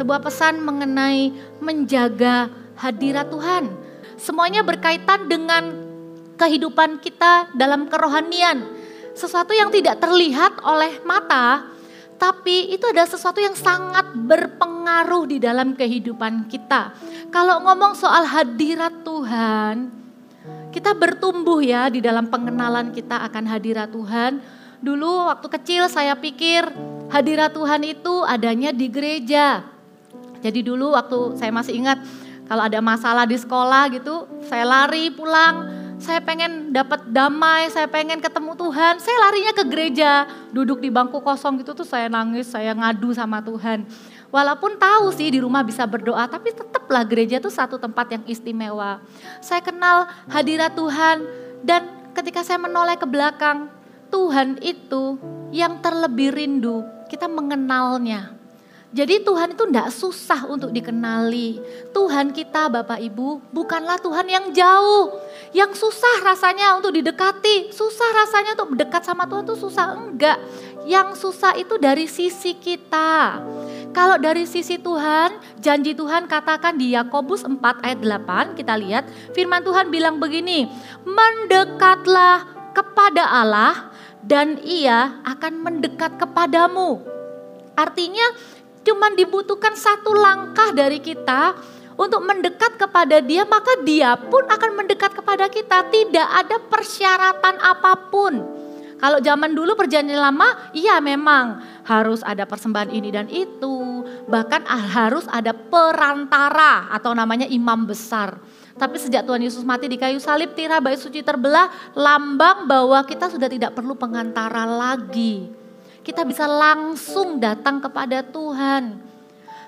Sebuah pesan mengenai menjaga hadirat Tuhan. Semuanya berkaitan dengan kehidupan kita dalam kerohanian. Sesuatu yang tidak terlihat oleh mata, tapi itu adalah sesuatu yang sangat berpengaruh di dalam kehidupan kita. Kalau ngomong soal hadirat Tuhan, kita bertumbuh ya di dalam pengenalan kita akan hadirat Tuhan. Dulu waktu kecil saya pikir hadirat Tuhan itu adanya di gereja. Jadi dulu waktu saya masih ingat kalau ada masalah di sekolah gitu, saya lari pulang, saya pengen dapat damai, saya pengen ketemu Tuhan, saya larinya ke gereja, duduk di bangku kosong gitu tuh saya nangis, saya ngadu sama Tuhan. Walaupun tahu sih di rumah bisa berdoa, tapi tetaplah gereja itu satu tempat yang istimewa. Saya kenal hadirat Tuhan dan ketika saya menoleh ke belakang, Tuhan itu yang terlebih rindu, kita mengenalnya. Jadi Tuhan itu tidak susah untuk dikenali. Tuhan kita Bapak Ibu bukanlah Tuhan yang jauh. Yang susah rasanya untuk didekati. Susah rasanya untuk mendekat sama Tuhan itu susah. Enggak. Yang susah itu dari sisi kita. Kalau dari sisi Tuhan, janji Tuhan katakan di Yakobus 4 ayat 8, kita lihat firman Tuhan bilang begini, "Mendekatlah kepada Allah dan Ia akan mendekat kepadamu." Artinya cuma dibutuhkan satu langkah dari kita untuk mendekat kepada Dia, maka Dia pun akan mendekat kepada kita. Tidak ada persyaratan apa pun. Kalau zaman dulu perjanjian lama, iya memang harus ada persembahan ini dan itu. Bahkan harus ada perantara atau namanya imam besar. Tapi sejak Tuhan Yesus mati di kayu salib, tirai bait suci terbelah, lambang bahwa kita sudah tidak perlu pengantara lagi. Kita bisa langsung datang kepada Tuhan.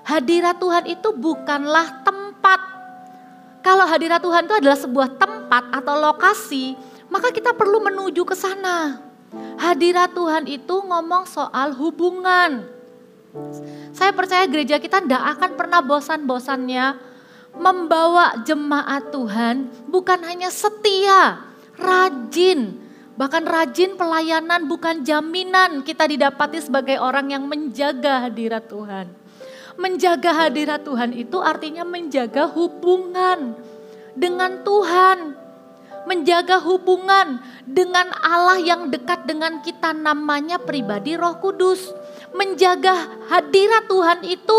Hadirat Tuhan itu bukanlah tempat. Kalau hadirat Tuhan itu adalah sebuah tempat atau lokasi, maka kita perlu menuju ke sana. Hadirat Tuhan itu ngomong soal hubungan. Saya percaya gereja kita tidak akan pernah bosan-bosannya membawa jemaat Tuhan bukan hanya setia, rajin, bahkan rajin pelayanan bukan jaminan kita didapati sebagai orang yang menjaga hadirat Tuhan. Menjaga hadirat Tuhan itu artinya menjaga hubungan dengan Tuhan menjaga hubungan dengan Allah yang dekat dengan kita namanya pribadi Roh Kudus. Menjaga hadirat Tuhan itu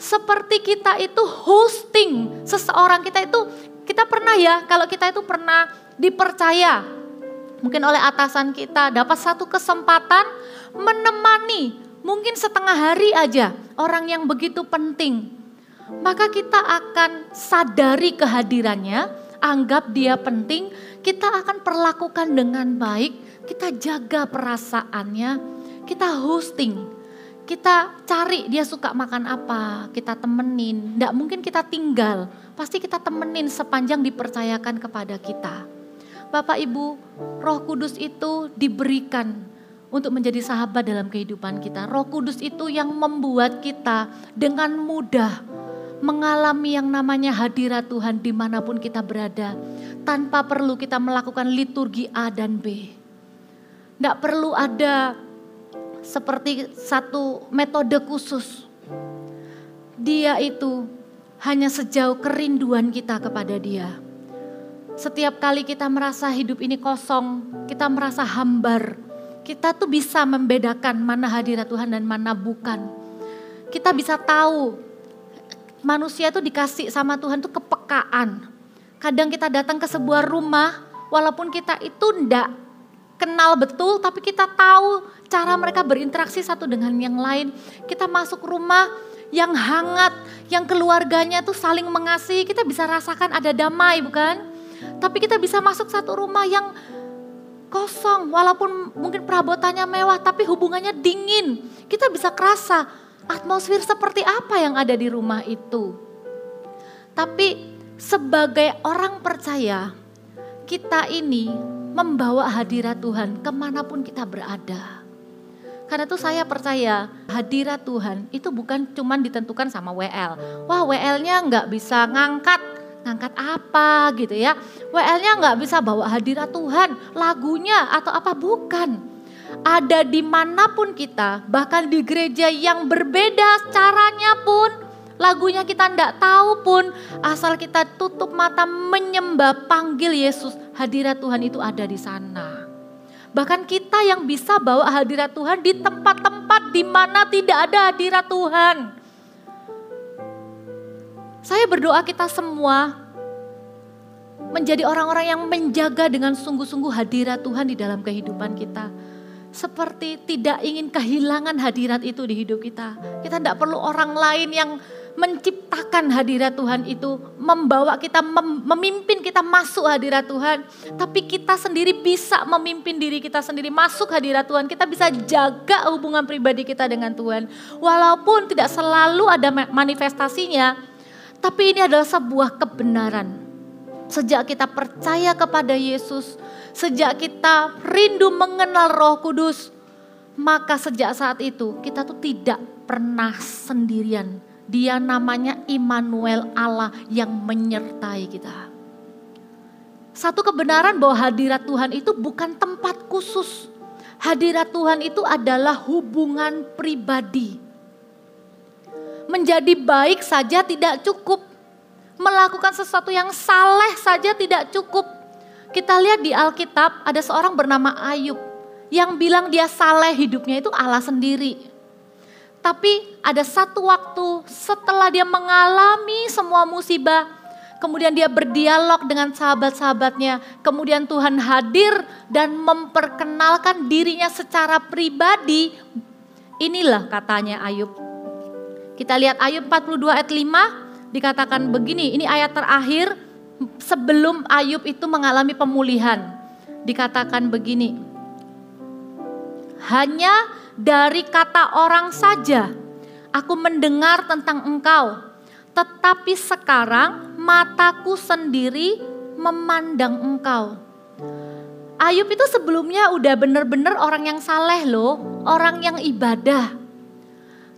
seperti kita itu hosting seseorang kita itu kita pernah ya kalau kita itu pernah dipercaya mungkin oleh atasan kita dapat satu kesempatan menemani mungkin setengah hari aja orang yang begitu penting maka kita akan sadari kehadirannya anggap dia penting, kita akan perlakukan dengan baik, kita jaga perasaannya, kita hosting, kita cari dia suka makan apa, kita temenin. Tidak mungkin kita tinggal, pasti kita temenin sepanjang dipercayakan kepada kita. Bapak Ibu, Roh Kudus itu diberikan untuk menjadi sahabat dalam kehidupan kita. Roh Kudus itu yang membuat kita dengan mudah mengalami yang namanya hadirat Tuhan di mana pun kita berada. Tanpa perlu kita melakukan liturgi A dan B. Tidak perlu ada seperti satu metode khusus. Dia itu hanya sejauh kerinduan kita kepada dia. Setiap kali kita merasa hidup ini kosong, kita merasa hambar, kita tuh bisa membedakan mana hadirat Tuhan dan mana bukan. Kita bisa tahu manusia itu dikasih sama Tuhan itu kepekaan. Kadang kita datang ke sebuah rumah, walaupun kita itu ndak kenal betul, tapi kita tahu cara mereka berinteraksi satu dengan yang lain. Kita masuk rumah yang hangat, yang keluarganya tuh saling mengasihi, kita bisa rasakan ada damai bukan? Tapi kita bisa masuk satu rumah yang kosong, walaupun mungkin perabotannya mewah, tapi hubungannya dingin. Kita bisa kerasa atmosfer seperti apa yang ada di rumah itu. Tapi sebagai orang percaya, kita ini membawa hadirat Tuhan ke mana pun kita berada. Karena itu saya percaya hadirat Tuhan itu bukan cuma ditentukan sama WL. Wah WL-nya nggak bisa ngangkat, ngangkat apa gitu ya. WL-nya nggak bisa bawa hadirat Tuhan, lagunya atau apa, bukan ada di mana pun kita, bahkan di gereja yang berbeda caranya pun, lagunya kita tidak tahu pun, asal kita tutup mata menyembah panggil Yesus, hadirat Tuhan itu ada di sana. Bahkan kita yang bisa bawa hadirat Tuhan di tempat-tempat di mana tidak ada hadirat Tuhan. Saya berdoa kita semua menjadi orang-orang yang menjaga dengan sungguh-sungguh hadirat Tuhan di dalam kehidupan kita seperti tidak ingin kehilangan hadirat itu di hidup kita. Kita tidak perlu orang lain yang menciptakan hadirat Tuhan itu, membawa kita, mem memimpin kita masuk hadirat Tuhan. Tapi kita sendiri bisa memimpin diri kita sendiri masuk hadirat Tuhan. Kita bisa jaga hubungan pribadi kita dengan Tuhan. Walaupun tidak selalu ada manifestasinya, tapi ini adalah sebuah kebenaran. Sejak kita percaya kepada Yesus, sejak kita rindu mengenal Roh Kudus, maka sejak saat itu kita tuh tidak pernah sendirian. Dia namanya Immanuel Allah yang menyertai kita. Satu kebenaran bahwa hadirat Tuhan itu bukan tempat khusus. Hadirat Tuhan itu adalah hubungan pribadi. Menjadi baik saja tidak cukup. Melakukan sesuatu yang saleh saja tidak cukup kita lihat di Alkitab ada seorang bernama Ayub yang bilang dia saleh hidupnya itu Allah sendiri. Tapi ada satu waktu setelah dia mengalami semua musibah, kemudian dia berdialog dengan sahabat-sahabatnya, kemudian Tuhan hadir dan memperkenalkan dirinya secara pribadi. Inilah katanya Ayub. Kita lihat Ayub 42 ayat 5 dikatakan begini, ini ayat terakhir sebelum Ayub itu mengalami pemulihan. Dikatakan begini, hanya dari kata orang saja aku mendengar tentang engkau, tetapi sekarang mataku sendiri memandang engkau. Ayub itu sebelumnya udah bener-bener orang yang saleh loh, orang yang ibadah.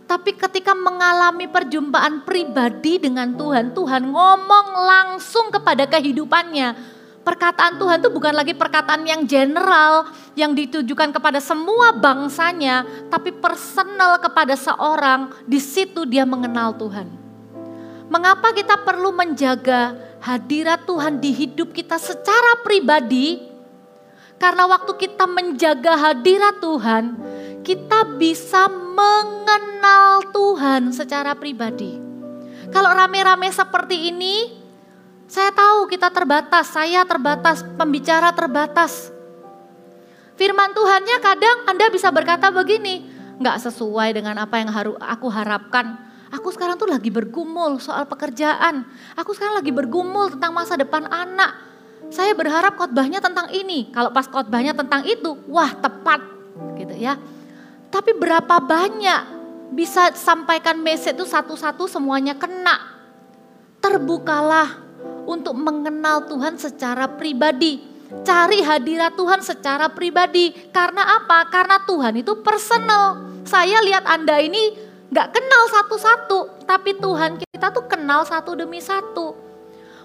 Tapi ketika mengalami perjumpaan pribadi dengan Tuhan, Tuhan ngomong langsung kepada kehidupannya. Perkataan Tuhan itu bukan lagi perkataan yang general, yang ditujukan kepada semua bangsanya, tapi personal kepada seorang. Di situ dia mengenal Tuhan. Mengapa kita perlu menjaga hadirat Tuhan di hidup kita secara pribadi? Karena waktu kita menjaga hadirat Tuhan, kita bisa mengenal Tuhan secara pribadi. Kalau rame-rame seperti ini, saya tahu kita terbatas, saya terbatas, pembicara terbatas. Firman Tuhannya kadang Anda bisa berkata begini, nggak sesuai dengan apa yang harus aku harapkan. Aku sekarang tuh lagi bergumul soal pekerjaan. Aku sekarang lagi bergumul tentang masa depan anak. Saya berharap khotbahnya tentang ini. Kalau pas khotbahnya tentang itu, wah tepat gitu ya. Tapi berapa banyak bisa sampaikan message itu satu-satu semuanya kena. Terbukalah untuk mengenal Tuhan secara pribadi. Cari hadirat Tuhan secara pribadi. Karena apa? Karena Tuhan itu personal. Saya lihat Anda ini gak kenal satu-satu. Tapi Tuhan kita tuh kenal satu demi satu.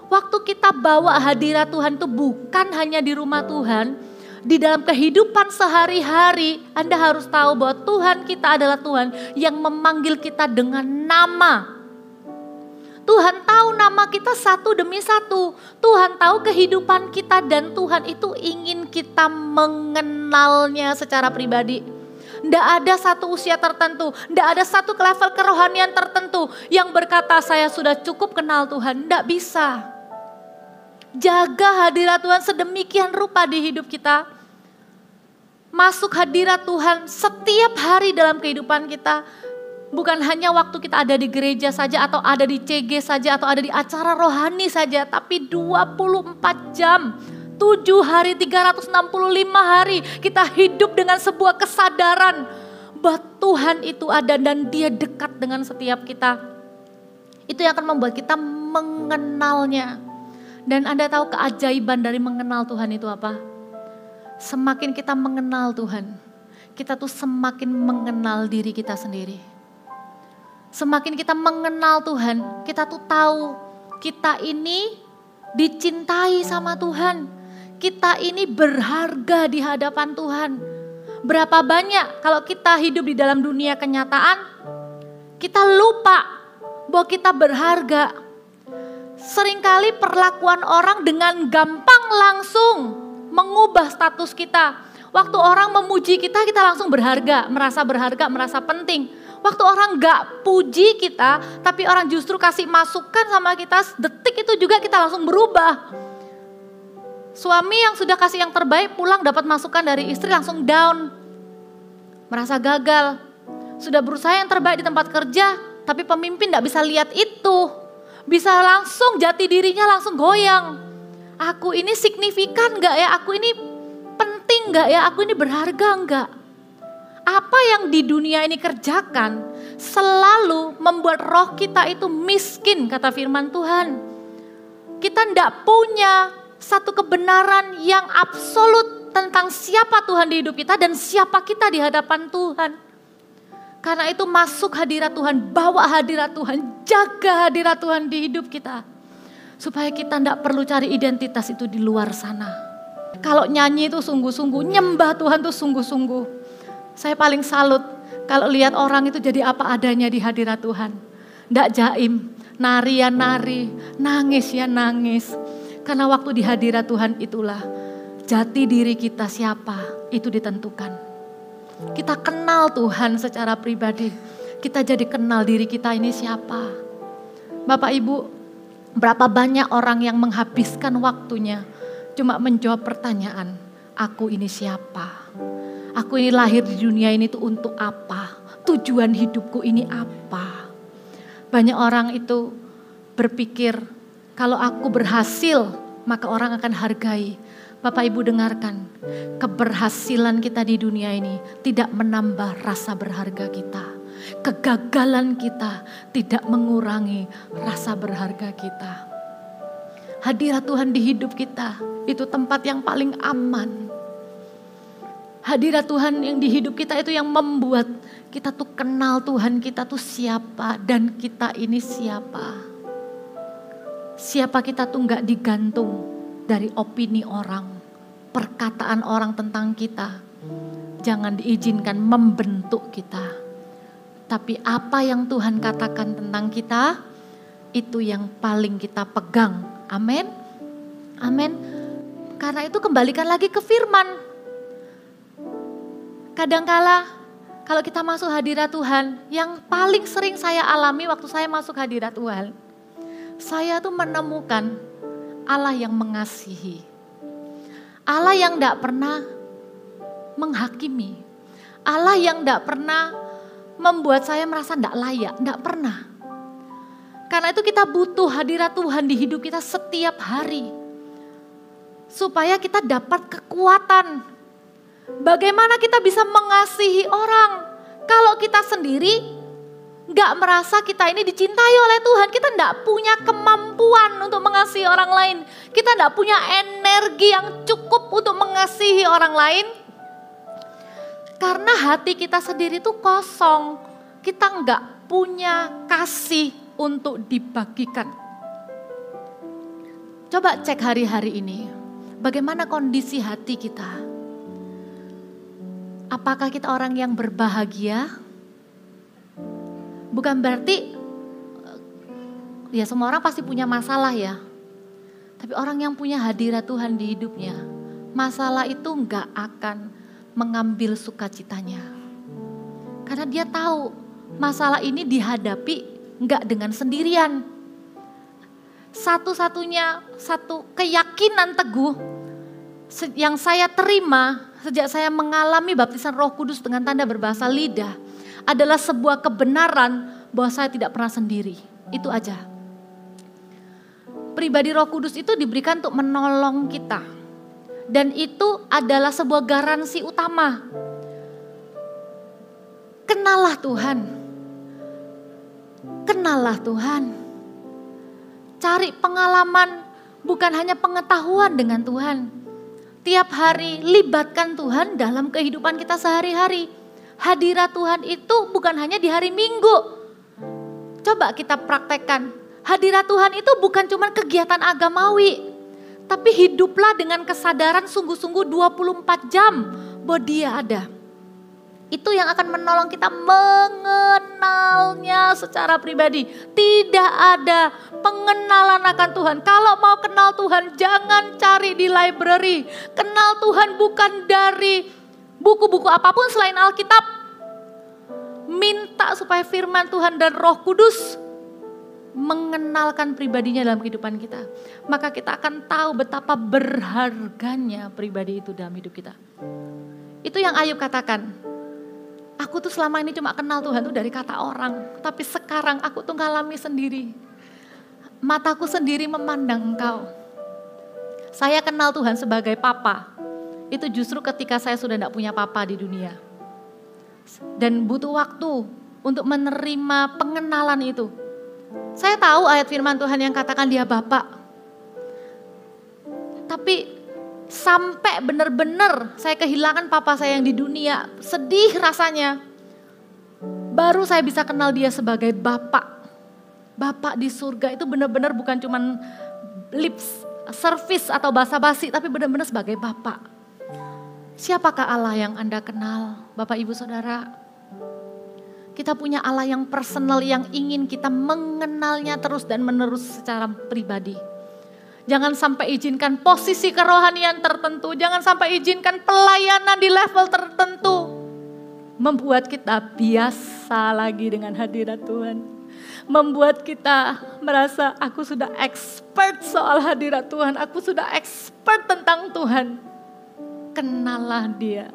Waktu kita bawa hadirat Tuhan itu bukan hanya di rumah Tuhan, di dalam kehidupan sehari-hari, Anda harus tahu bahwa Tuhan kita adalah Tuhan yang memanggil kita dengan nama. Tuhan tahu nama kita satu demi satu. Tuhan tahu kehidupan kita dan Tuhan itu ingin kita mengenalnya secara pribadi. Tidak ada satu usia tertentu, tidak ada satu level kerohanian tertentu yang berkata saya sudah cukup kenal Tuhan. Tidak bisa. Jaga hadirat Tuhan sedemikian rupa di hidup kita. Masuk hadirat Tuhan setiap hari dalam kehidupan kita. Bukan hanya waktu kita ada di gereja saja atau ada di CG saja atau ada di acara rohani saja. Tapi 24 jam, 7 hari, 365 hari kita hidup dengan sebuah kesadaran bahwa Tuhan itu ada dan dia dekat dengan setiap kita. Itu yang akan membuat kita mengenalnya. Dan Anda tahu keajaiban dari mengenal Tuhan itu apa? Semakin kita mengenal Tuhan, kita tuh semakin mengenal diri kita sendiri. Semakin kita mengenal Tuhan, kita tuh tahu kita ini dicintai sama Tuhan. Kita ini berharga di hadapan Tuhan. Berapa banyak kalau kita hidup di dalam dunia kenyataan, kita lupa bahwa kita berharga. Seringkali perlakuan orang dengan gampang langsung mengubah status kita. Waktu orang memuji kita, kita langsung berharga, merasa berharga, merasa penting. Waktu orang gak puji kita, tapi orang justru kasih masukan sama kita, detik itu juga kita langsung berubah. Suami yang sudah kasih yang terbaik pulang dapat masukan dari istri langsung down. Merasa gagal. Sudah berusaha yang terbaik di tempat kerja, tapi pemimpin tidak bisa lihat itu. Bisa langsung jati dirinya langsung goyang. Aku ini signifikan gak ya? Aku ini penting gak ya? Aku ini berharga gak? Apa yang di dunia ini kerjakan selalu membuat roh kita itu miskin kata firman Tuhan. Kita tidak punya satu kebenaran yang absolut tentang siapa Tuhan di hidup kita dan siapa kita di hadapan Tuhan. Karena itu masuk hadirat Tuhan, bawa hadirat Tuhan, jaga hadirat Tuhan di hidup kita. Supaya kita tidak perlu cari identitas itu di luar sana. Kalau nyanyi itu sungguh-sungguh, nyembah Tuhan itu sungguh-sungguh. Saya paling salut kalau lihat orang itu jadi apa adanya di hadirat Tuhan. Tidak jaim, nari ya nari, nangis ya nangis. Karena waktu di hadirat Tuhan itulah jati diri kita siapa itu ditentukan. Kita kenal Tuhan secara pribadi. Kita jadi kenal diri kita ini siapa. Bapak Ibu, berapa banyak orang yang menghabiskan waktunya cuma menjawab pertanyaan, aku ini siapa? Aku ini lahir di dunia ini tuh untuk apa? Tujuan hidupku ini apa? Banyak orang itu berpikir kalau aku berhasil, maka orang akan hargai. Bapak Ibu dengarkan, keberhasilan kita di dunia ini tidak menambah rasa berharga kita. Kegagalan kita tidak mengurangi rasa berharga kita. Hadirat Tuhan di hidup kita itu tempat yang paling aman. Hadirat Tuhan yang di hidup kita itu yang membuat kita tuh kenal Tuhan kita tuh siapa dan kita ini siapa. Siapa kita tuh nggak digantung dari opini orang, perkataan orang tentang kita. Jangan diizinkan membentuk kita. Tapi apa yang Tuhan katakan tentang kita, itu yang paling kita pegang. Amin. Amin. Karena itu kembalikan lagi ke firman. Kadangkala kalau kita masuk hadirat Tuhan, yang paling sering saya alami waktu saya masuk hadirat Tuhan, saya tuh menemukan Allah yang mengasihi. Allah yang tidak pernah menghakimi. Allah yang tidak pernah membuat saya merasa tidak layak, tidak pernah. Karena itu kita butuh hadirat Tuhan di hidup kita setiap hari. Supaya kita dapat kekuatan. Bagaimana kita bisa mengasihi orang. Kalau kita sendiri nggak merasa kita ini dicintai oleh Tuhan. Kita nggak punya kemampuan untuk mengasihi orang lain. Kita nggak punya energi yang cukup untuk mengasihi orang lain. Karena hati kita sendiri itu kosong. Kita nggak punya kasih untuk dibagikan. Coba cek hari-hari ini. Bagaimana kondisi hati kita? Apakah kita orang yang berbahagia? Bukan berarti ya semua orang pasti punya masalah ya. Tapi orang yang punya hadirat Tuhan di hidupnya, masalah itu nggak akan mengambil sukacitanya. Karena dia tahu masalah ini dihadapi nggak dengan sendirian. Satu-satunya satu keyakinan teguh yang saya terima sejak saya mengalami baptisan Roh Kudus dengan tanda berbahasa lidah adalah sebuah kebenaran bahwa saya tidak pernah sendiri. Itu aja. Pribadi Roh Kudus itu diberikan untuk menolong kita. Dan itu adalah sebuah garansi utama. Kenalah Tuhan. Kenalah Tuhan. Cari pengalaman bukan hanya pengetahuan dengan Tuhan. Tiap hari libatkan Tuhan dalam kehidupan kita sehari-hari hadirat Tuhan itu bukan hanya di hari Minggu. Coba kita praktekkan. Hadirat Tuhan itu bukan cuma kegiatan agamawi. Tapi hiduplah dengan kesadaran sungguh-sungguh 24 jam bahwa dia ada. Itu yang akan menolong kita mengenalnya secara pribadi. Tidak ada pengenalan akan Tuhan. Kalau mau kenal Tuhan, jangan cari di library. Kenal Tuhan bukan dari buku-buku apa pun selain Alkitab. Minta supaya firman Tuhan dan Roh Kudus mengenalkan pribadinya dalam kehidupan kita, maka kita akan tahu betapa berharganya pribadi itu dalam hidup kita. Itu yang Ayub katakan. Aku tuh selama ini cuma kenal Tuhan tuh dari kata orang, tapi sekarang aku tuh ngalami sendiri. Mataku sendiri memandang Engkau. Saya kenal Tuhan sebagai papa. Itu justru ketika saya sudah tidak punya papa di dunia. Dan butuh waktu untuk menerima pengenalan itu saya tahu ayat firman Tuhan yang katakan dia Bapak. Tapi sampai benar-benar saya kehilangan papa saya yang di dunia, sedih rasanya. Baru saya bisa kenal dia sebagai Bapak. Bapak di surga itu benar-benar bukan cuman lips service atau basa-basi, tapi benar-benar sebagai Bapak. Siapakah Allah yang Anda kenal, Bapak Ibu Saudara? Kita punya Allah yang personal yang ingin kita mengenalnya terus dan menerus secara pribadi. Jangan sampai izinkan posisi kerohanian tertentu, jangan sampai izinkan pelayanan di level tertentu membuat kita biasa lagi dengan hadirat Tuhan. Membuat kita merasa aku sudah expert soal hadirat Tuhan, aku sudah expert tentang Tuhan. Kenalah dia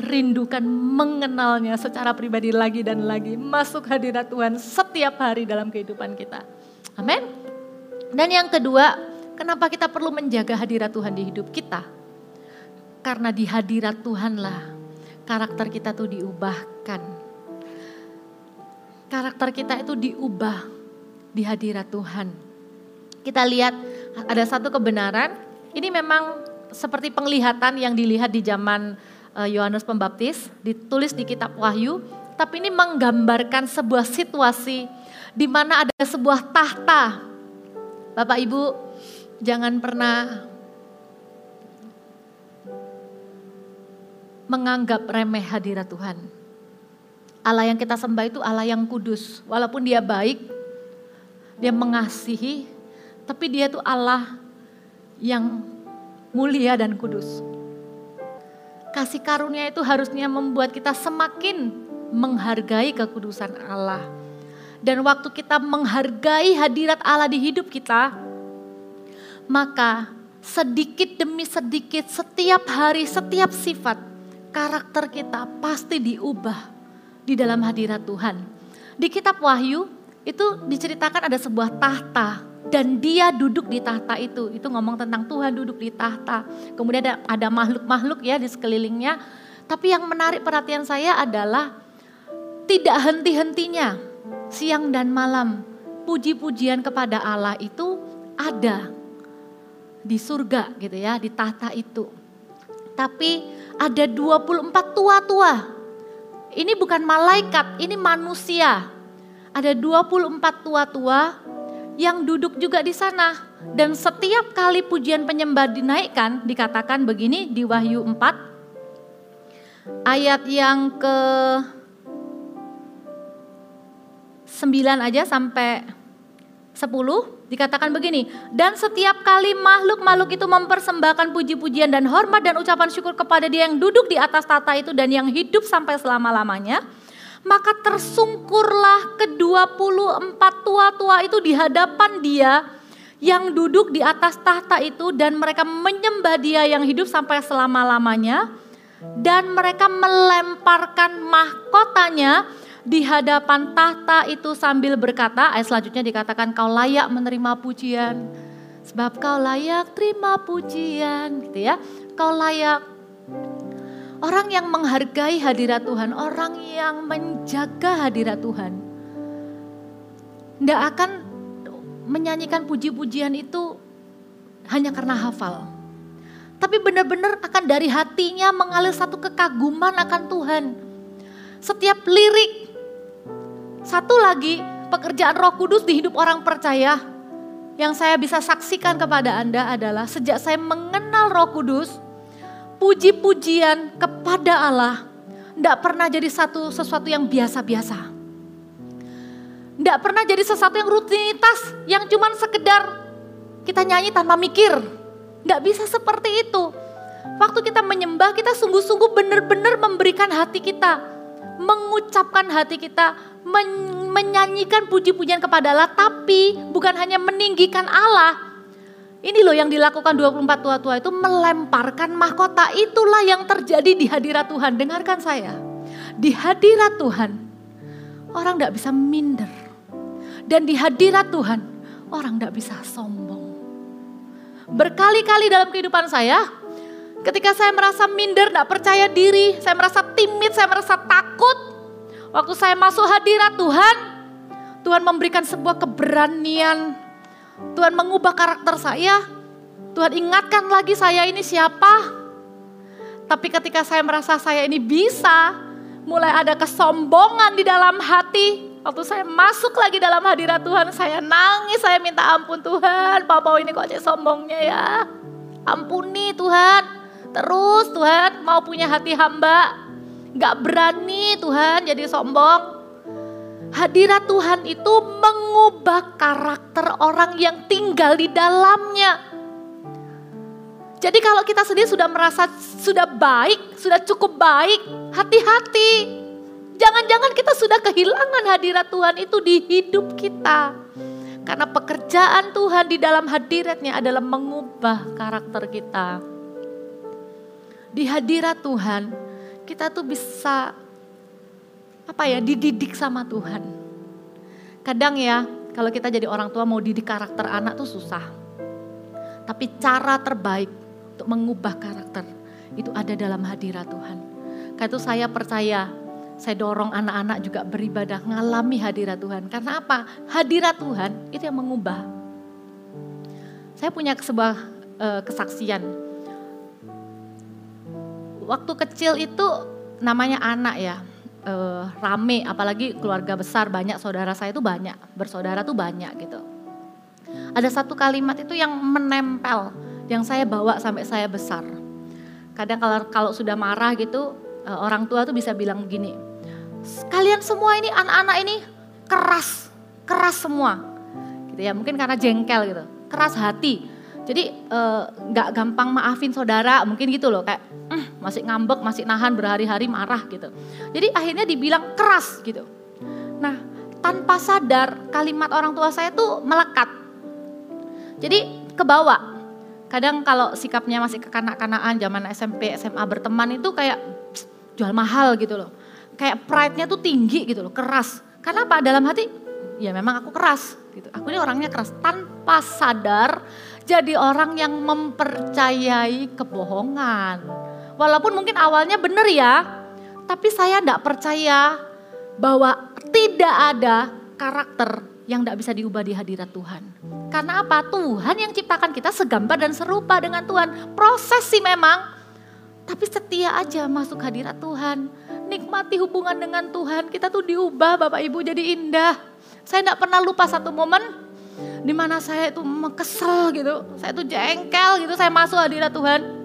rindukan mengenalnya secara pribadi lagi dan lagi. Masuk hadirat Tuhan setiap hari dalam kehidupan kita. Amin. Dan yang kedua, kenapa kita perlu menjaga hadirat Tuhan di hidup kita? Karena di hadirat Tuhanlah karakter kita tuh diubahkan. Karakter kita itu diubah di hadirat Tuhan. Kita lihat ada satu kebenaran, ini memang seperti penglihatan yang dilihat di zaman Eh, Yohanes Pembaptis, ditulis di kitab Wahyu, tapi ini menggambarkan sebuah situasi di mana ada sebuah tahta. Bapak Ibu, jangan pernah menganggap remeh hadirat Tuhan. Allah yang kita sembah itu Allah yang kudus. Walaupun dia baik, dia mengasihi, tapi dia itu Allah yang mulia dan kudus. Kasih karunia itu harusnya membuat kita semakin menghargai kekudusan Allah. Dan waktu kita menghargai hadirat Allah di hidup kita, maka sedikit demi sedikit setiap hari, setiap sifat, karakter kita pasti diubah di dalam hadirat Tuhan. Di kitab Wahyu itu diceritakan ada sebuah tahta dan dia duduk di tahta itu. Itu ngomong tentang Tuhan duduk di tahta. Kemudian ada ada makhluk-makhluk ya di sekelilingnya. Tapi yang menarik perhatian saya adalah tidak henti-hentinya siang dan malam puji-pujian kepada Allah itu ada di surga gitu ya, di tahta itu. Tapi ada 24 tua-tua. Ini bukan malaikat, ini manusia. Ada 24 tua-tua yang duduk juga di sana. Dan setiap kali pujian penyembah dinaikkan, dikatakan begini di Wahyu 4, ayat yang ke 9 aja sampai 10 dikatakan begini, dan setiap kali makhluk-makhluk itu mempersembahkan puji-pujian dan hormat dan ucapan syukur kepada dia yang duduk di atas tata itu dan yang hidup sampai selama-lamanya, maka tersungkurlah kedua puluh empat tua-tua itu di hadapan dia yang duduk di atas tahta itu dan mereka menyembah dia yang hidup sampai selama-lamanya. Dan mereka melemparkan mahkotanya di hadapan tahta itu sambil berkata ayat selanjutnya dikatakan kau layak menerima pujian. Sebab kau layak terima pujian gitu ya. Kau layak Orang yang menghargai hadirat Tuhan, orang yang menjaga hadirat Tuhan, tidak akan menyanyikan puji-pujian itu hanya karena hafal. Tapi benar-benar akan dari hatinya mengalir satu kekaguman akan Tuhan. Setiap lirik, satu lagi pekerjaan roh kudus di hidup orang percaya yang saya bisa saksikan kepada Anda adalah sejak saya mengenal roh kudus, puji-pujian kepada Allah Tidak pernah jadi satu sesuatu yang biasa-biasa. Tidak pernah jadi sesuatu yang rutinitas, yang cuman sekedar kita nyanyi tanpa mikir. Tidak bisa seperti itu. Waktu kita menyembah, kita sungguh-sungguh benar-benar memberikan hati kita. Mengucapkan hati kita, men menyanyikan puji-pujian kepada Allah. Tapi bukan hanya meninggikan Allah, ini loh yang dilakukan 24 tua-tua itu melemparkan mahkota. Itulah yang terjadi di hadirat Tuhan. Dengarkan saya. Di hadirat Tuhan orang tidak bisa minder. Dan di hadirat Tuhan orang tidak bisa sombong. Berkali-kali dalam kehidupan saya ketika saya merasa minder, tidak percaya diri, saya merasa timid, saya merasa takut. Waktu saya masuk hadirat Tuhan, Tuhan memberikan sebuah keberanian, Tuhan mengubah karakter saya. Tuhan ingatkan lagi saya ini siapa. Tapi ketika saya merasa saya ini bisa, mulai ada kesombongan di dalam hati. Waktu saya masuk lagi dalam hadirat Tuhan, saya nangis, saya minta ampun Tuhan. Papa ini kok cek sombongnya ya. Ampuni Tuhan. Terus Tuhan mau punya hati hamba. Gak berani Tuhan jadi sombong. Hadirat Tuhan itu mengubah karakter orang yang tinggal di dalamnya. Jadi kalau kita sendiri sudah merasa sudah baik, sudah cukup baik, hati-hati. Jangan-jangan kita sudah kehilangan hadirat Tuhan itu di hidup kita. Karena pekerjaan Tuhan di dalam hadiratnya adalah mengubah karakter kita. Di hadirat Tuhan, kita tuh bisa apa ya dididik sama Tuhan. Kadang ya kalau kita jadi orang tua mau didik karakter anak tuh susah. Tapi cara terbaik untuk mengubah karakter itu ada dalam hadirat Tuhan. Karena itu saya percaya, saya dorong anak-anak juga beribadah ngalami hadirat Tuhan. Karena apa? Hadirat Tuhan itu yang mengubah. Saya punya sebuah uh, kesaksian. Waktu kecil itu namanya anak ya uh, rame, apalagi keluarga besar banyak saudara saya itu banyak, bersaudara tuh banyak gitu. Ada satu kalimat itu yang menempel, yang saya bawa sampai saya besar. Kadang kalau kalau sudah marah gitu, uh, orang tua tuh bisa bilang begini, kalian semua ini anak-anak ini keras, keras semua, gitu ya. Mungkin karena jengkel gitu, keras hati. Jadi eh, nggak uh, gampang maafin saudara, mungkin gitu loh kayak mm, masih ngambek, masih nahan berhari-hari marah gitu. Jadi akhirnya dibilang keras gitu. Nah tanpa sadar kalimat orang tua saya tuh melekat. Jadi kebawa. Kadang kalau sikapnya masih kekanak-kanakan zaman SMP, SMA berteman itu kayak jual mahal gitu loh. Kayak pride-nya tuh tinggi gitu loh, keras. Karena apa? Dalam hati, ya memang aku keras gitu. Aku ini orangnya keras tanpa sadar jadi orang yang mempercayai kebohongan. Walaupun mungkin awalnya benar ya, tapi saya tidak percaya bahwa tidak ada karakter yang tidak bisa diubah di hadirat Tuhan. Karena apa? Tuhan yang ciptakan kita segambar dan serupa dengan Tuhan. Proses sih memang, tapi setia aja masuk hadirat Tuhan. Nikmati hubungan dengan Tuhan, kita tuh diubah Bapak Ibu jadi indah. Saya tidak pernah lupa satu momen di mana saya itu kesel gitu, saya itu jengkel gitu, saya masuk hadirat Tuhan.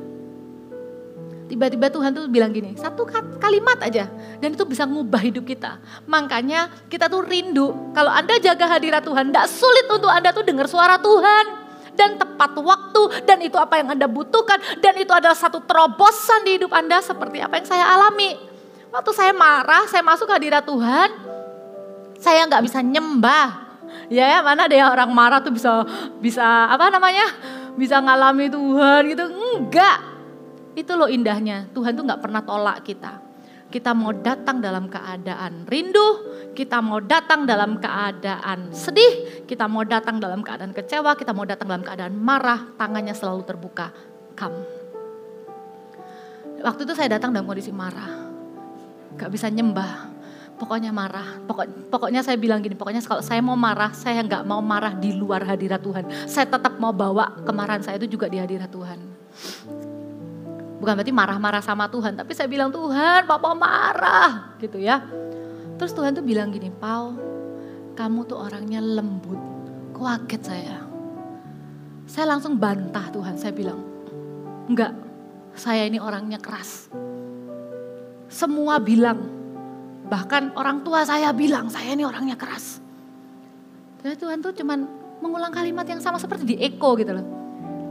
Tiba-tiba Tuhan tuh bilang gini, satu kalimat aja dan itu bisa ngubah hidup kita. Makanya kita tuh rindu kalau Anda jaga hadirat Tuhan, tidak sulit untuk Anda tuh dengar suara Tuhan dan tepat waktu dan itu apa yang Anda butuhkan dan itu adalah satu terobosan di hidup Anda seperti apa yang saya alami. Waktu saya marah, saya masuk hadirat Tuhan, saya nggak bisa nyembah, ya, ya mana ada yang orang marah tuh bisa bisa apa namanya bisa ngalami Tuhan gitu. Enggak. Itu loh indahnya. Tuhan tuh nggak pernah tolak kita. Kita mau datang dalam keadaan rindu, kita mau datang dalam keadaan sedih, kita mau datang dalam keadaan kecewa, kita mau datang dalam keadaan marah, tangannya selalu terbuka. Come. Waktu itu saya datang dalam kondisi marah, gak bisa nyembah, pokoknya marah. Pokok, pokoknya saya bilang gini, pokoknya kalau saya mau marah, saya nggak mau marah di luar hadirat Tuhan. Saya tetap mau bawa kemarahan saya itu juga di hadirat Tuhan. Bukan berarti marah-marah sama Tuhan, tapi saya bilang Tuhan, Papa marah, gitu ya. Terus Tuhan tuh bilang gini, Pau, kamu tuh orangnya lembut. Kaget saya. Saya langsung bantah Tuhan, saya bilang, enggak, saya ini orangnya keras Semua bilang, bahkan orang tua saya bilang, saya ini orangnya keras. Dan Tuhan tuh cuman mengulang kalimat yang sama seperti di Eko gitu loh.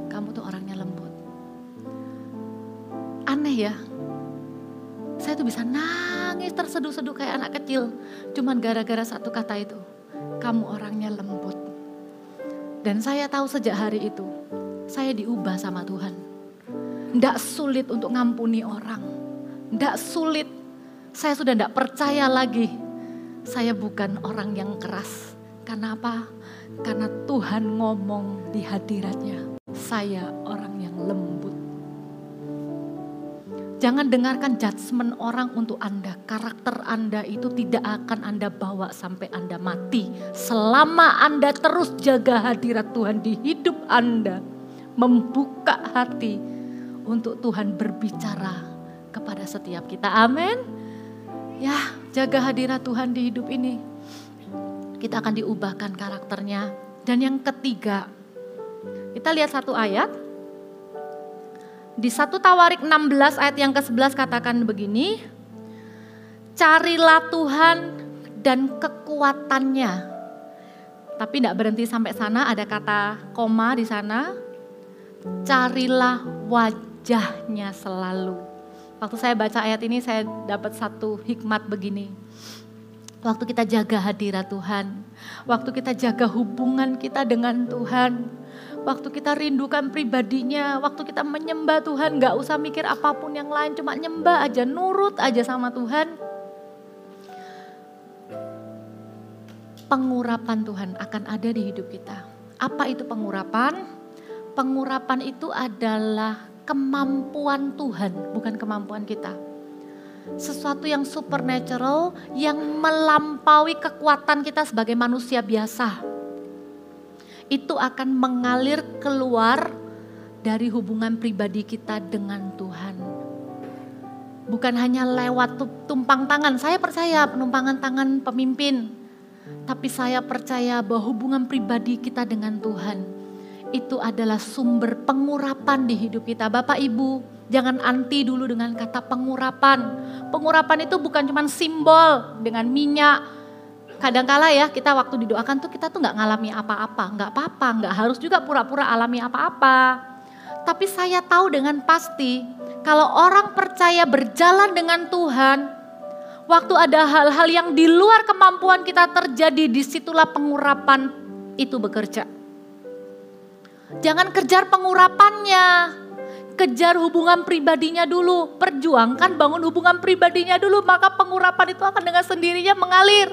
Kamu tuh orangnya lembut. Aneh ya, saya tuh bisa nangis terseduh-seduh kayak anak kecil. Cuman gara-gara satu kata itu, kamu orangnya lembut. Dan saya tahu sejak hari itu, saya diubah sama Tuhan. Tidak sulit untuk ngampuni orang tidak sulit. Saya sudah tidak percaya lagi. Saya bukan orang yang keras. Karena apa? Karena Tuhan ngomong di hadiratnya. Saya orang yang lembut. Jangan dengarkan judgement orang untuk Anda. Karakter Anda itu tidak akan Anda bawa sampai Anda mati. Selama Anda terus jaga hadirat Tuhan di hidup Anda. Membuka hati untuk Tuhan berbicara kepada setiap kita. Amin. Ya, jaga hadirat Tuhan di hidup ini. Kita akan diubahkan karakternya. Dan yang ketiga, kita lihat satu ayat. Di satu Tawarik 16 ayat yang ke-11 katakan begini. Carilah Tuhan dan kekuatannya. Tapi tidak berhenti sampai sana, ada kata koma di sana. Carilah wajahnya selalu. Waktu saya baca ayat ini saya dapat satu hikmat begini. Waktu kita jaga hadirat Tuhan, waktu kita jaga hubungan kita dengan Tuhan, waktu kita rindukan pribadinya, waktu kita menyembah Tuhan, gak usah mikir apa pun yang lain, cuma nyembah aja, nurut aja sama Tuhan. Pengurapan Tuhan akan ada di hidup kita. Apa itu pengurapan? Pengurapan itu adalah kemampuan Tuhan, bukan kemampuan kita. Sesuatu yang supernatural yang melampaui kekuatan kita sebagai manusia biasa. Itu akan mengalir keluar dari hubungan pribadi kita dengan Tuhan. Bukan hanya lewat tumpang tangan, saya percaya penumpangan tangan pemimpin. Tapi saya percaya bahwa hubungan pribadi kita dengan Tuhan itu adalah sumber pengurapan di hidup kita. Bapak Ibu, jangan anti dulu dengan kata pengurapan. Pengurapan itu bukan cuma simbol dengan minyak. Kadangkala ya kita waktu didoakan tuh kita tuh nggak ngalami apa-apa, nggak apa-apa, nggak harus juga pura-pura alami apa-apa. Tapi saya tahu dengan pasti kalau orang percaya berjalan dengan Tuhan, waktu ada hal-hal yang di luar kemampuan kita terjadi, di situlah pengurapan itu bekerja. Jangan kejar pengurapannya. Kejar hubungan pribadinya dulu. Perjuangkan bangun hubungan pribadinya dulu. Maka pengurapan itu akan dengan sendirinya mengalir.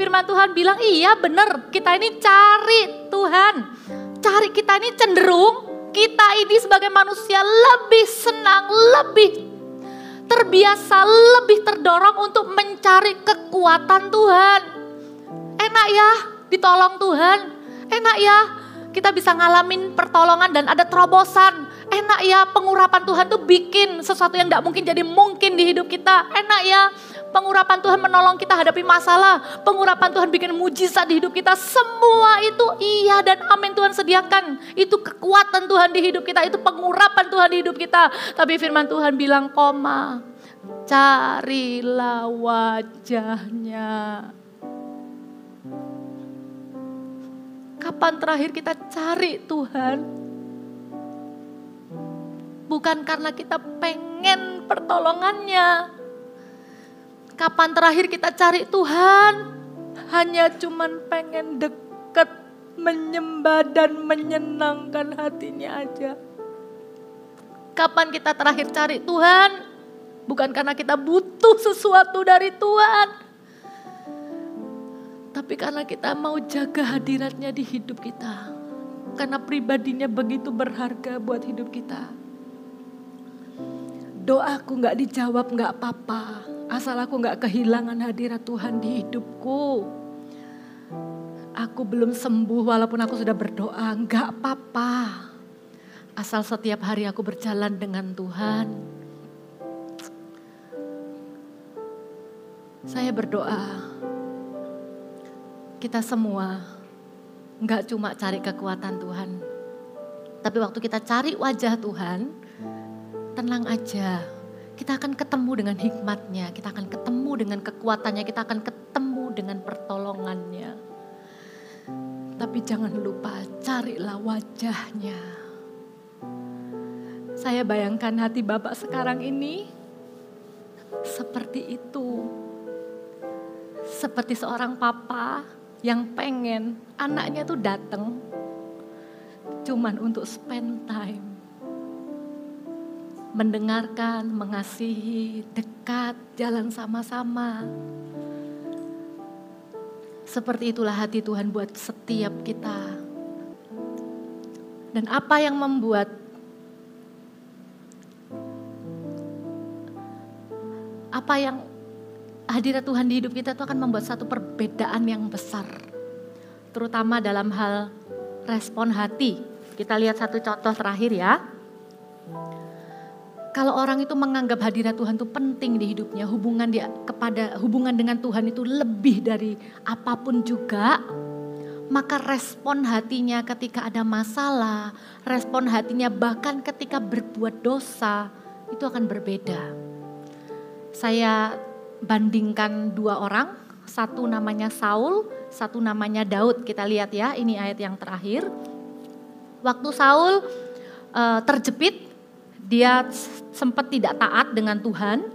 Firman Tuhan bilang iya benar kita ini cari Tuhan. Cari kita ini cenderung kita ini sebagai manusia lebih senang, lebih terbiasa, lebih terdorong untuk mencari kekuatan Tuhan. Enak ya ditolong Tuhan. Enak ya kita bisa ngalamin pertolongan dan ada terobosan. Enak ya pengurapan Tuhan tuh bikin sesuatu yang tidak mungkin jadi mungkin di hidup kita. Enak ya pengurapan Tuhan menolong kita hadapi masalah. Pengurapan Tuhan bikin mujizat di hidup kita. Semua itu iya dan amin Tuhan sediakan. Itu kekuatan Tuhan di hidup kita. Itu pengurapan Tuhan di hidup kita. Tapi firman Tuhan bilang koma. Carilah wajahnya. Kapan terakhir kita cari Tuhan? Bukan karena kita pengen pertolongannya. Kapan terakhir kita cari Tuhan? Hanya cuman pengen deket, menyembah dan menyenangkan hatinya aja. Kapan kita terakhir cari Tuhan? Bukan karena kita butuh sesuatu dari Tuhan tapi karena kita mau jaga hadiratnya di hidup kita. Karena pribadinya begitu berharga buat hidup kita. Doaku gak dijawab gak apa-apa. Asal aku gak kehilangan hadirat Tuhan di hidupku. Aku belum sembuh walaupun aku sudah berdoa. Gak apa-apa. Asal setiap hari aku berjalan dengan Tuhan. Saya berdoa kita semua nggak cuma cari kekuatan Tuhan, tapi waktu kita cari wajah Tuhan, tenang aja. kita akan ketemu dengan hikmatnya, kita akan ketemu dengan kekuatannya, kita akan ketemu dengan pertolongannya. Tapi jangan lupa carilah wajahnya. Saya bayangkan hati Bapak sekarang ini seperti itu. Seperti seorang papa yang pengen anaknya tuh datang cuman untuk spend time. Mendengarkan, mengasihi, dekat, jalan sama-sama. Seperti itulah hati Tuhan buat setiap kita. Dan apa yang membuat apa yang hadirat Tuhan di hidup kita itu akan membuat satu perbedaan yang besar. Terutama dalam hal respon hati. Kita lihat satu contoh terakhir ya. Kalau orang itu menganggap hadirat Tuhan itu penting di hidupnya, hubungan dia kepada hubungan dengan Tuhan itu lebih dari apa pun juga, maka respon hatinya ketika ada masalah, respon hatinya bahkan ketika berbuat dosa itu akan berbeda. Saya bandingkan dua orang, satu namanya Saul, satu namanya Daud. Kita lihat ya, ini ayat yang terakhir. Waktu Saul uh, terjepit, dia sempat tidak taat dengan Tuhan.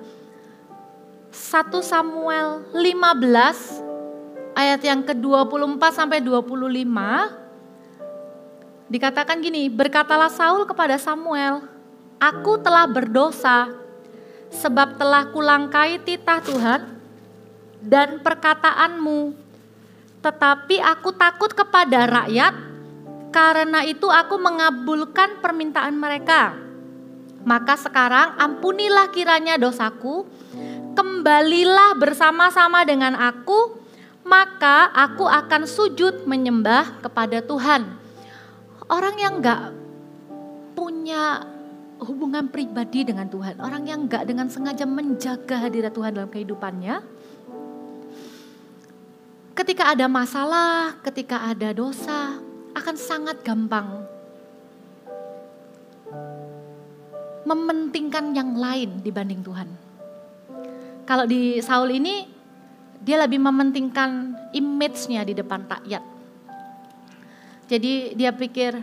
1 Samuel 15 ayat yang ke-24 sampai 25 dikatakan gini, berkatalah Saul kepada Samuel, "Aku telah berdosa sebab telah kulangkai titah Tuhan dan perkataanmu. Tetapi aku takut kepada rakyat, karena itu aku mengabulkan permintaan mereka. Maka sekarang ampunilah kiranya dosaku, kembalilah bersama-sama dengan aku, maka aku akan sujud menyembah kepada Tuhan. Orang yang gak punya hubungan pribadi dengan Tuhan. Orang yang enggak dengan sengaja menjaga hadirat Tuhan dalam kehidupannya. Ketika ada masalah, ketika ada dosa, akan sangat gampang mementingkan yang lain dibanding Tuhan. Kalau di Saul ini, dia lebih mementingkan image-nya di depan rakyat. Jadi dia pikir,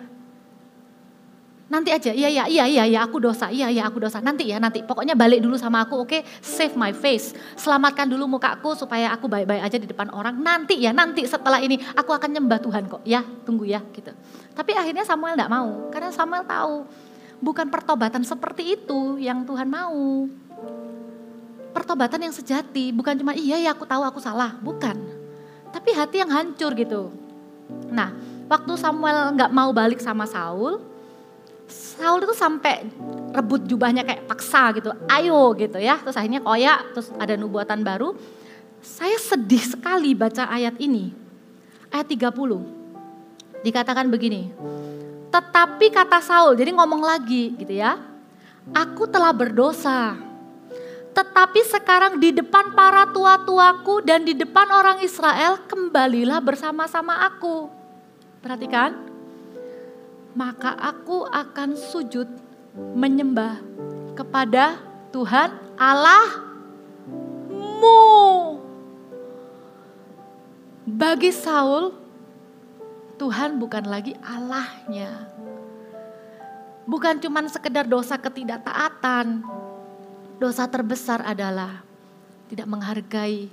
nanti aja, iya iya iya iya ya, aku dosa, iya iya aku dosa, nanti ya nanti, pokoknya balik dulu sama aku, oke, okay? save my face, selamatkan dulu mukaku supaya aku baik-baik aja di depan orang, nanti ya nanti setelah ini aku akan nyembah Tuhan kok, ya tunggu ya gitu. Tapi akhirnya Samuel tidak mau, karena Samuel tahu bukan pertobatan seperti itu yang Tuhan mau. Pertobatan yang sejati, bukan cuma iya ya aku tahu aku salah, bukan. Tapi hati yang hancur gitu. Nah, waktu Samuel nggak mau balik sama Saul, Saul itu sampai rebut jubahnya kayak paksa gitu, ayo gitu ya. Terus akhirnya koyak, terus ada nubuatan baru. Saya sedih sekali baca ayat ini. Ayat 30. Dikatakan begini. Tetapi kata Saul, jadi ngomong lagi gitu ya. Aku telah berdosa. Tetapi sekarang di depan para tua-tuaku dan di depan orang Israel kembalilah bersama-sama aku. Perhatikan, maka aku akan sujud menyembah kepada Tuhan Allahmu. Bagi Saul, Tuhan bukan lagi Allahnya. Bukan cuma sekedar dosa ketidaktaatan. Dosa terbesar adalah tidak menghargai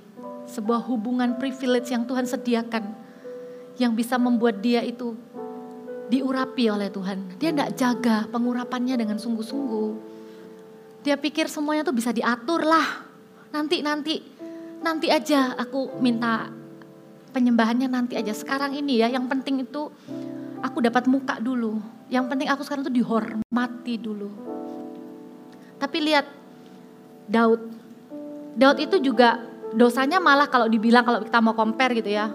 sebuah hubungan privilege yang Tuhan sediakan. Yang bisa membuat dia itu diurapi oleh Tuhan. Dia tidak jaga pengurapannya dengan sungguh-sungguh. Dia pikir semuanya tuh bisa diatur lah. Nanti, nanti, nanti aja aku minta penyembahannya nanti aja. Sekarang ini ya, yang penting itu aku dapat muka dulu. Yang penting aku sekarang tuh dihormati dulu. Tapi lihat Daud. Daud itu juga dosanya malah kalau dibilang kalau kita mau compare gitu ya.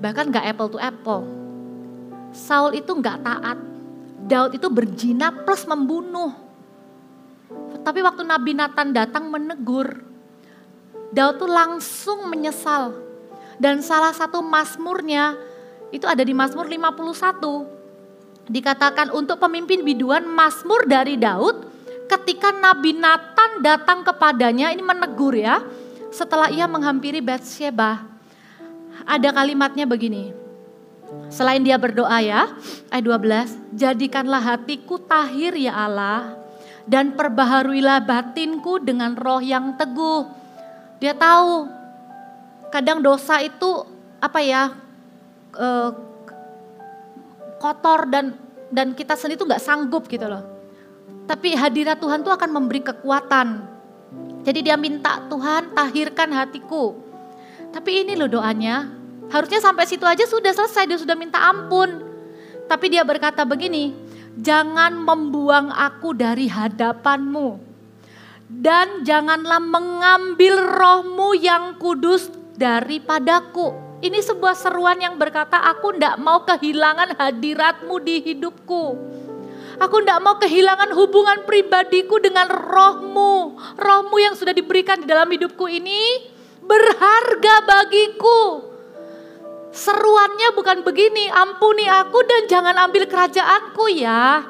Bahkan gak apple to apple Saul itu nggak taat. Daud itu berzina plus membunuh. Tapi waktu Nabi Nathan datang menegur, Daud tuh langsung menyesal. Dan salah satu masmurnya itu ada di Mazmur 51. Dikatakan untuk pemimpin biduan Mazmur dari Daud ketika Nabi Nathan datang kepadanya, ini menegur ya, setelah ia menghampiri Bathsheba, ada kalimatnya begini. Selain dia berdoa ya, ayat 12, jadikanlah hatiku tahir ya Allah, dan perbaharuilah batinku dengan roh yang teguh. Dia tahu kadang dosa itu apa ya eh, kotor dan dan kita sendiri tuh nggak sanggup gitu loh. Tapi hadirat Tuhan tuh akan memberi kekuatan. Jadi dia minta Tuhan tahirkan hatiku. Tapi ini loh doanya. Harusnya sampai situ aja sudah selesai, dia sudah minta ampun. Tapi dia berkata begini, jangan membuang aku dari hadapanmu. Dan janganlah mengambil rohmu yang kudus daripadaku. Ini sebuah seruan yang berkata, aku tidak mau kehilangan hadiratmu di hidupku. Aku tidak mau kehilangan hubungan pribadiku dengan rohmu. Rohmu yang sudah diberikan di dalam hidupku ini berharga bagiku. Seruannya bukan begini, ampuni aku dan jangan ambil kerajaanku ya.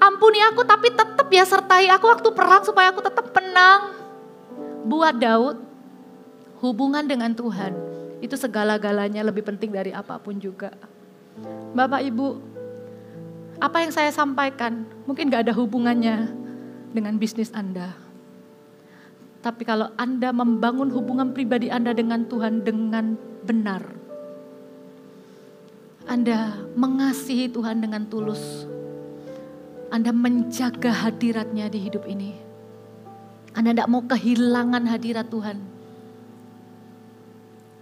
Ampuni aku tapi tetap ya sertai aku waktu perang supaya aku tetap tenang. Buat Daud, hubungan dengan Tuhan itu segala-galanya lebih penting dari apa pun juga. Bapak Ibu, apa yang saya sampaikan mungkin gak ada hubungannya dengan bisnis Anda. Tapi kalau Anda membangun hubungan pribadi Anda dengan Tuhan dengan benar, Anda mengasihi Tuhan dengan tulus, Anda menjaga hadiratnya di hidup ini. Anda tidak mau kehilangan hadirat Tuhan.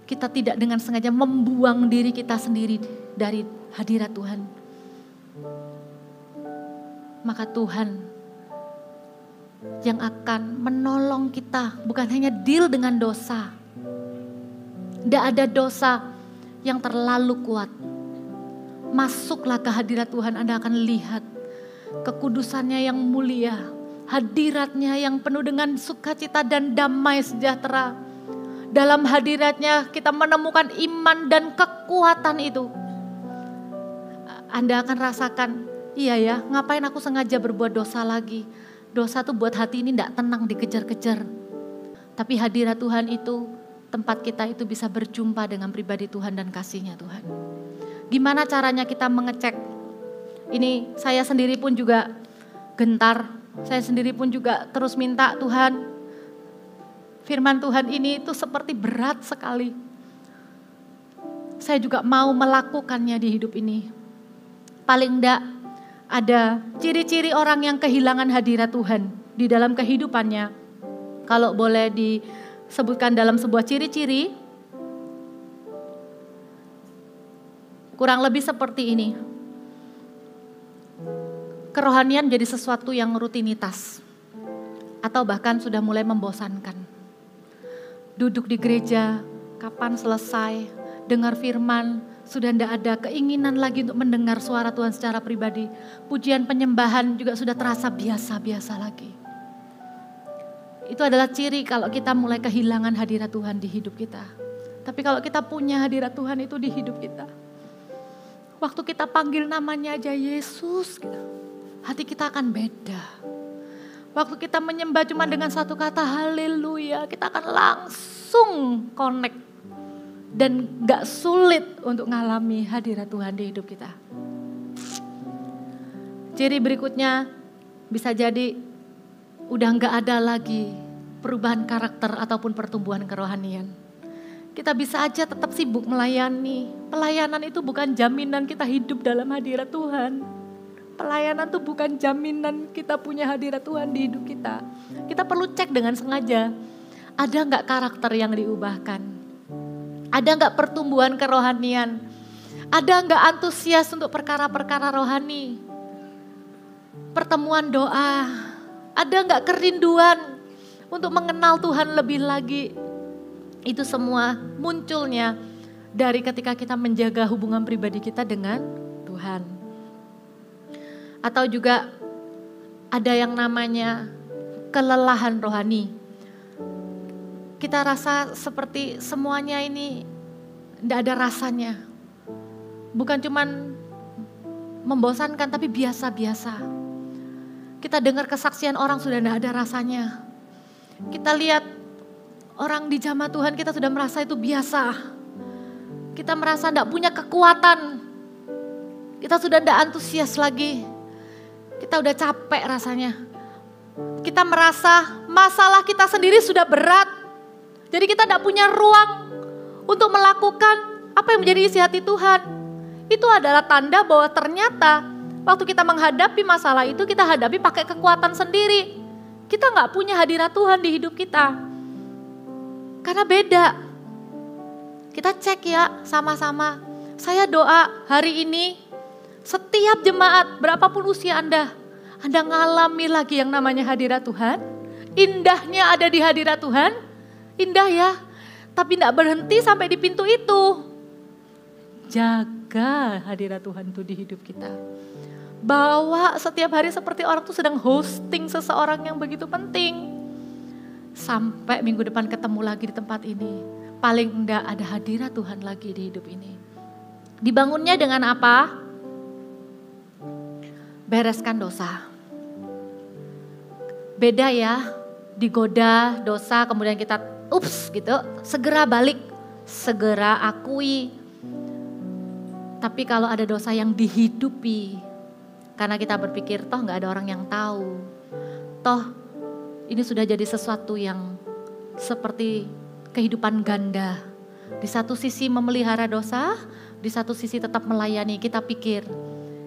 Kita tidak dengan sengaja membuang diri kita sendiri dari hadirat Tuhan maka Tuhan yang akan menolong kita bukan hanya deal dengan dosa. Tidak ada dosa yang terlalu kuat. Masuklah ke hadirat Tuhan Anda akan lihat kekudusannya yang mulia. Hadiratnya yang penuh dengan sukacita dan damai sejahtera. Dalam hadiratnya kita menemukan iman dan kekuatan itu. Anda akan rasakan Iya ya, ngapain aku sengaja berbuat dosa lagi? Dosa tuh buat hati ini tidak tenang dikejar-kejar. Tapi hadirat Tuhan itu tempat kita itu bisa berjumpa dengan pribadi Tuhan dan kasihnya Tuhan. Gimana caranya kita mengecek? Ini saya sendiri pun juga gentar. Saya sendiri pun juga terus minta Tuhan. Firman Tuhan ini itu seperti berat sekali. Saya juga mau melakukannya di hidup ini. Paling enggak ada ciri-ciri orang yang kehilangan hadirat Tuhan di dalam kehidupannya. Kalau boleh disebutkan dalam sebuah ciri-ciri, kurang lebih seperti ini. Kerohanian jadi sesuatu yang rutinitas atau bahkan sudah mulai membosankan. Duduk di gereja, kapan selesai, dengar firman, sudah tidak ada keinginan lagi untuk mendengar suara Tuhan secara pribadi. Pujian penyembahan juga sudah terasa biasa-biasa lagi. Itu adalah ciri kalau kita mulai kehilangan hadirat Tuhan di hidup kita. Tapi kalau kita punya hadirat Tuhan itu di hidup kita. Waktu kita panggil namanya aja Yesus, hati kita akan beda. Waktu kita menyembah cuma dengan satu kata haleluya, kita akan langsung connect dan gak sulit untuk ngalami hadirat Tuhan di hidup kita. Ciri berikutnya bisa jadi udah gak ada lagi perubahan karakter ataupun pertumbuhan kerohanian. Kita bisa aja tetap sibuk melayani. Pelayanan itu bukan jaminan kita hidup dalam hadirat Tuhan. Pelayanan itu bukan jaminan kita punya hadirat Tuhan di hidup kita. Kita perlu cek dengan sengaja. Ada nggak karakter yang diubahkan? Ada nggak pertumbuhan kerohanian? Ada nggak antusias untuk perkara-perkara rohani? Pertemuan doa, ada nggak kerinduan untuk mengenal Tuhan lebih lagi? Itu semua munculnya dari ketika kita menjaga hubungan pribadi kita dengan Tuhan. Atau juga ada yang namanya kelelahan rohani kita rasa seperti semuanya ini tidak ada rasanya. Bukan cuman membosankan tapi biasa-biasa. Kita dengar kesaksian orang sudah tidak ada rasanya. Kita lihat orang di jamaah Tuhan kita sudah merasa itu biasa. Kita merasa tidak punya kekuatan. Kita sudah tidak antusias lagi. Kita udah capek rasanya. Kita merasa masalah kita sendiri sudah berat. Jadi kita tidak punya ruang untuk melakukan apa yang menjadi isi hati Tuhan. Itu adalah tanda bahwa ternyata waktu kita menghadapi masalah itu kita hadapi pakai kekuatan sendiri. Kita nggak punya hadirat Tuhan di hidup kita. Karena beda. Kita cek ya sama-sama. Saya doa hari ini setiap jemaat berapapun usia Anda, Anda ngalami lagi yang namanya hadirat Tuhan. Indahnya ada di hadirat Tuhan. Indah ya. Tapi tidak berhenti sampai di pintu itu. Jaga hadirat Tuhan itu di hidup kita bawa setiap hari seperti orang tuh sedang hosting seseorang yang begitu penting. Sampai minggu depan ketemu lagi di tempat ini. Paling enggak ada hadirat Tuhan lagi di hidup ini. Dibangunnya dengan apa? Bereskan dosa. Beda ya, digoda dosa kemudian kita ups gitu, segera balik, segera akui. Tapi kalau ada dosa yang dihidupi, karena kita berpikir toh nggak ada orang yang tahu. Toh ini sudah jadi sesuatu yang seperti kehidupan ganda. Di satu sisi memelihara dosa, di satu sisi tetap melayani. Kita pikir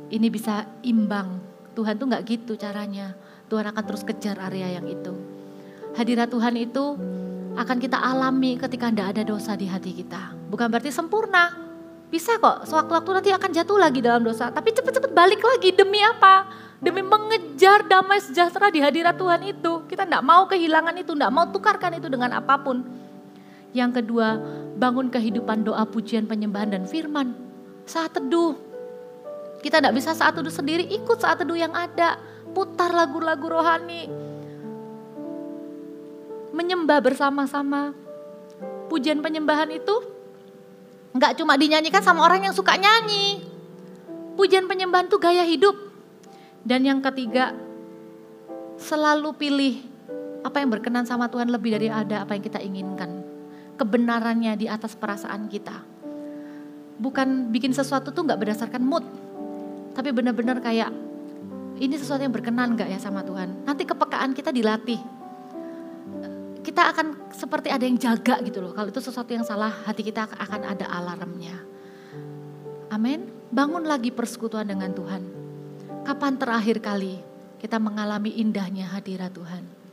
ini bisa imbang. Tuhan tuh nggak gitu caranya. Tuhan akan terus kejar area yang itu. Hadirat Tuhan itu akan kita alami ketika tidak ada dosa di hati kita. Bukan berarti sempurna, bisa kok, sewaktu-waktu nanti akan jatuh lagi dalam dosa. Tapi cepat-cepat balik lagi, demi apa? Demi mengejar damai sejahtera di hadirat Tuhan itu. Kita tidak mau kehilangan itu, tidak mau tukarkan itu dengan apa pun. Yang kedua, bangun kehidupan doa pujian penyembahan dan firman. Saat teduh, kita tidak bisa saat teduh sendiri, ikut saat teduh yang ada. Putar lagu-lagu rohani. Menyembah bersama-sama. Pujian penyembahan itu Nggak cuma dinyanyikan sama orang yang suka nyanyi. Pujian penyembahan itu gaya hidup. Dan yang ketiga, selalu pilih apa yang berkenan sama Tuhan lebih dari ada apa yang kita inginkan. Kebenarannya di atas perasaan kita. Bukan bikin sesuatu tuh nggak berdasarkan mood. Tapi benar-benar kayak ini sesuatu yang berkenan nggak ya sama Tuhan. Nanti kepekaan kita dilatih kita akan seperti ada yang jaga gitu loh. Kalau itu sesuatu yang salah, hati kita akan ada alarmnya. Amin. Bangun lagi persekutuan dengan Tuhan. Kapan terakhir kali kita mengalami indahnya hadirat Tuhan?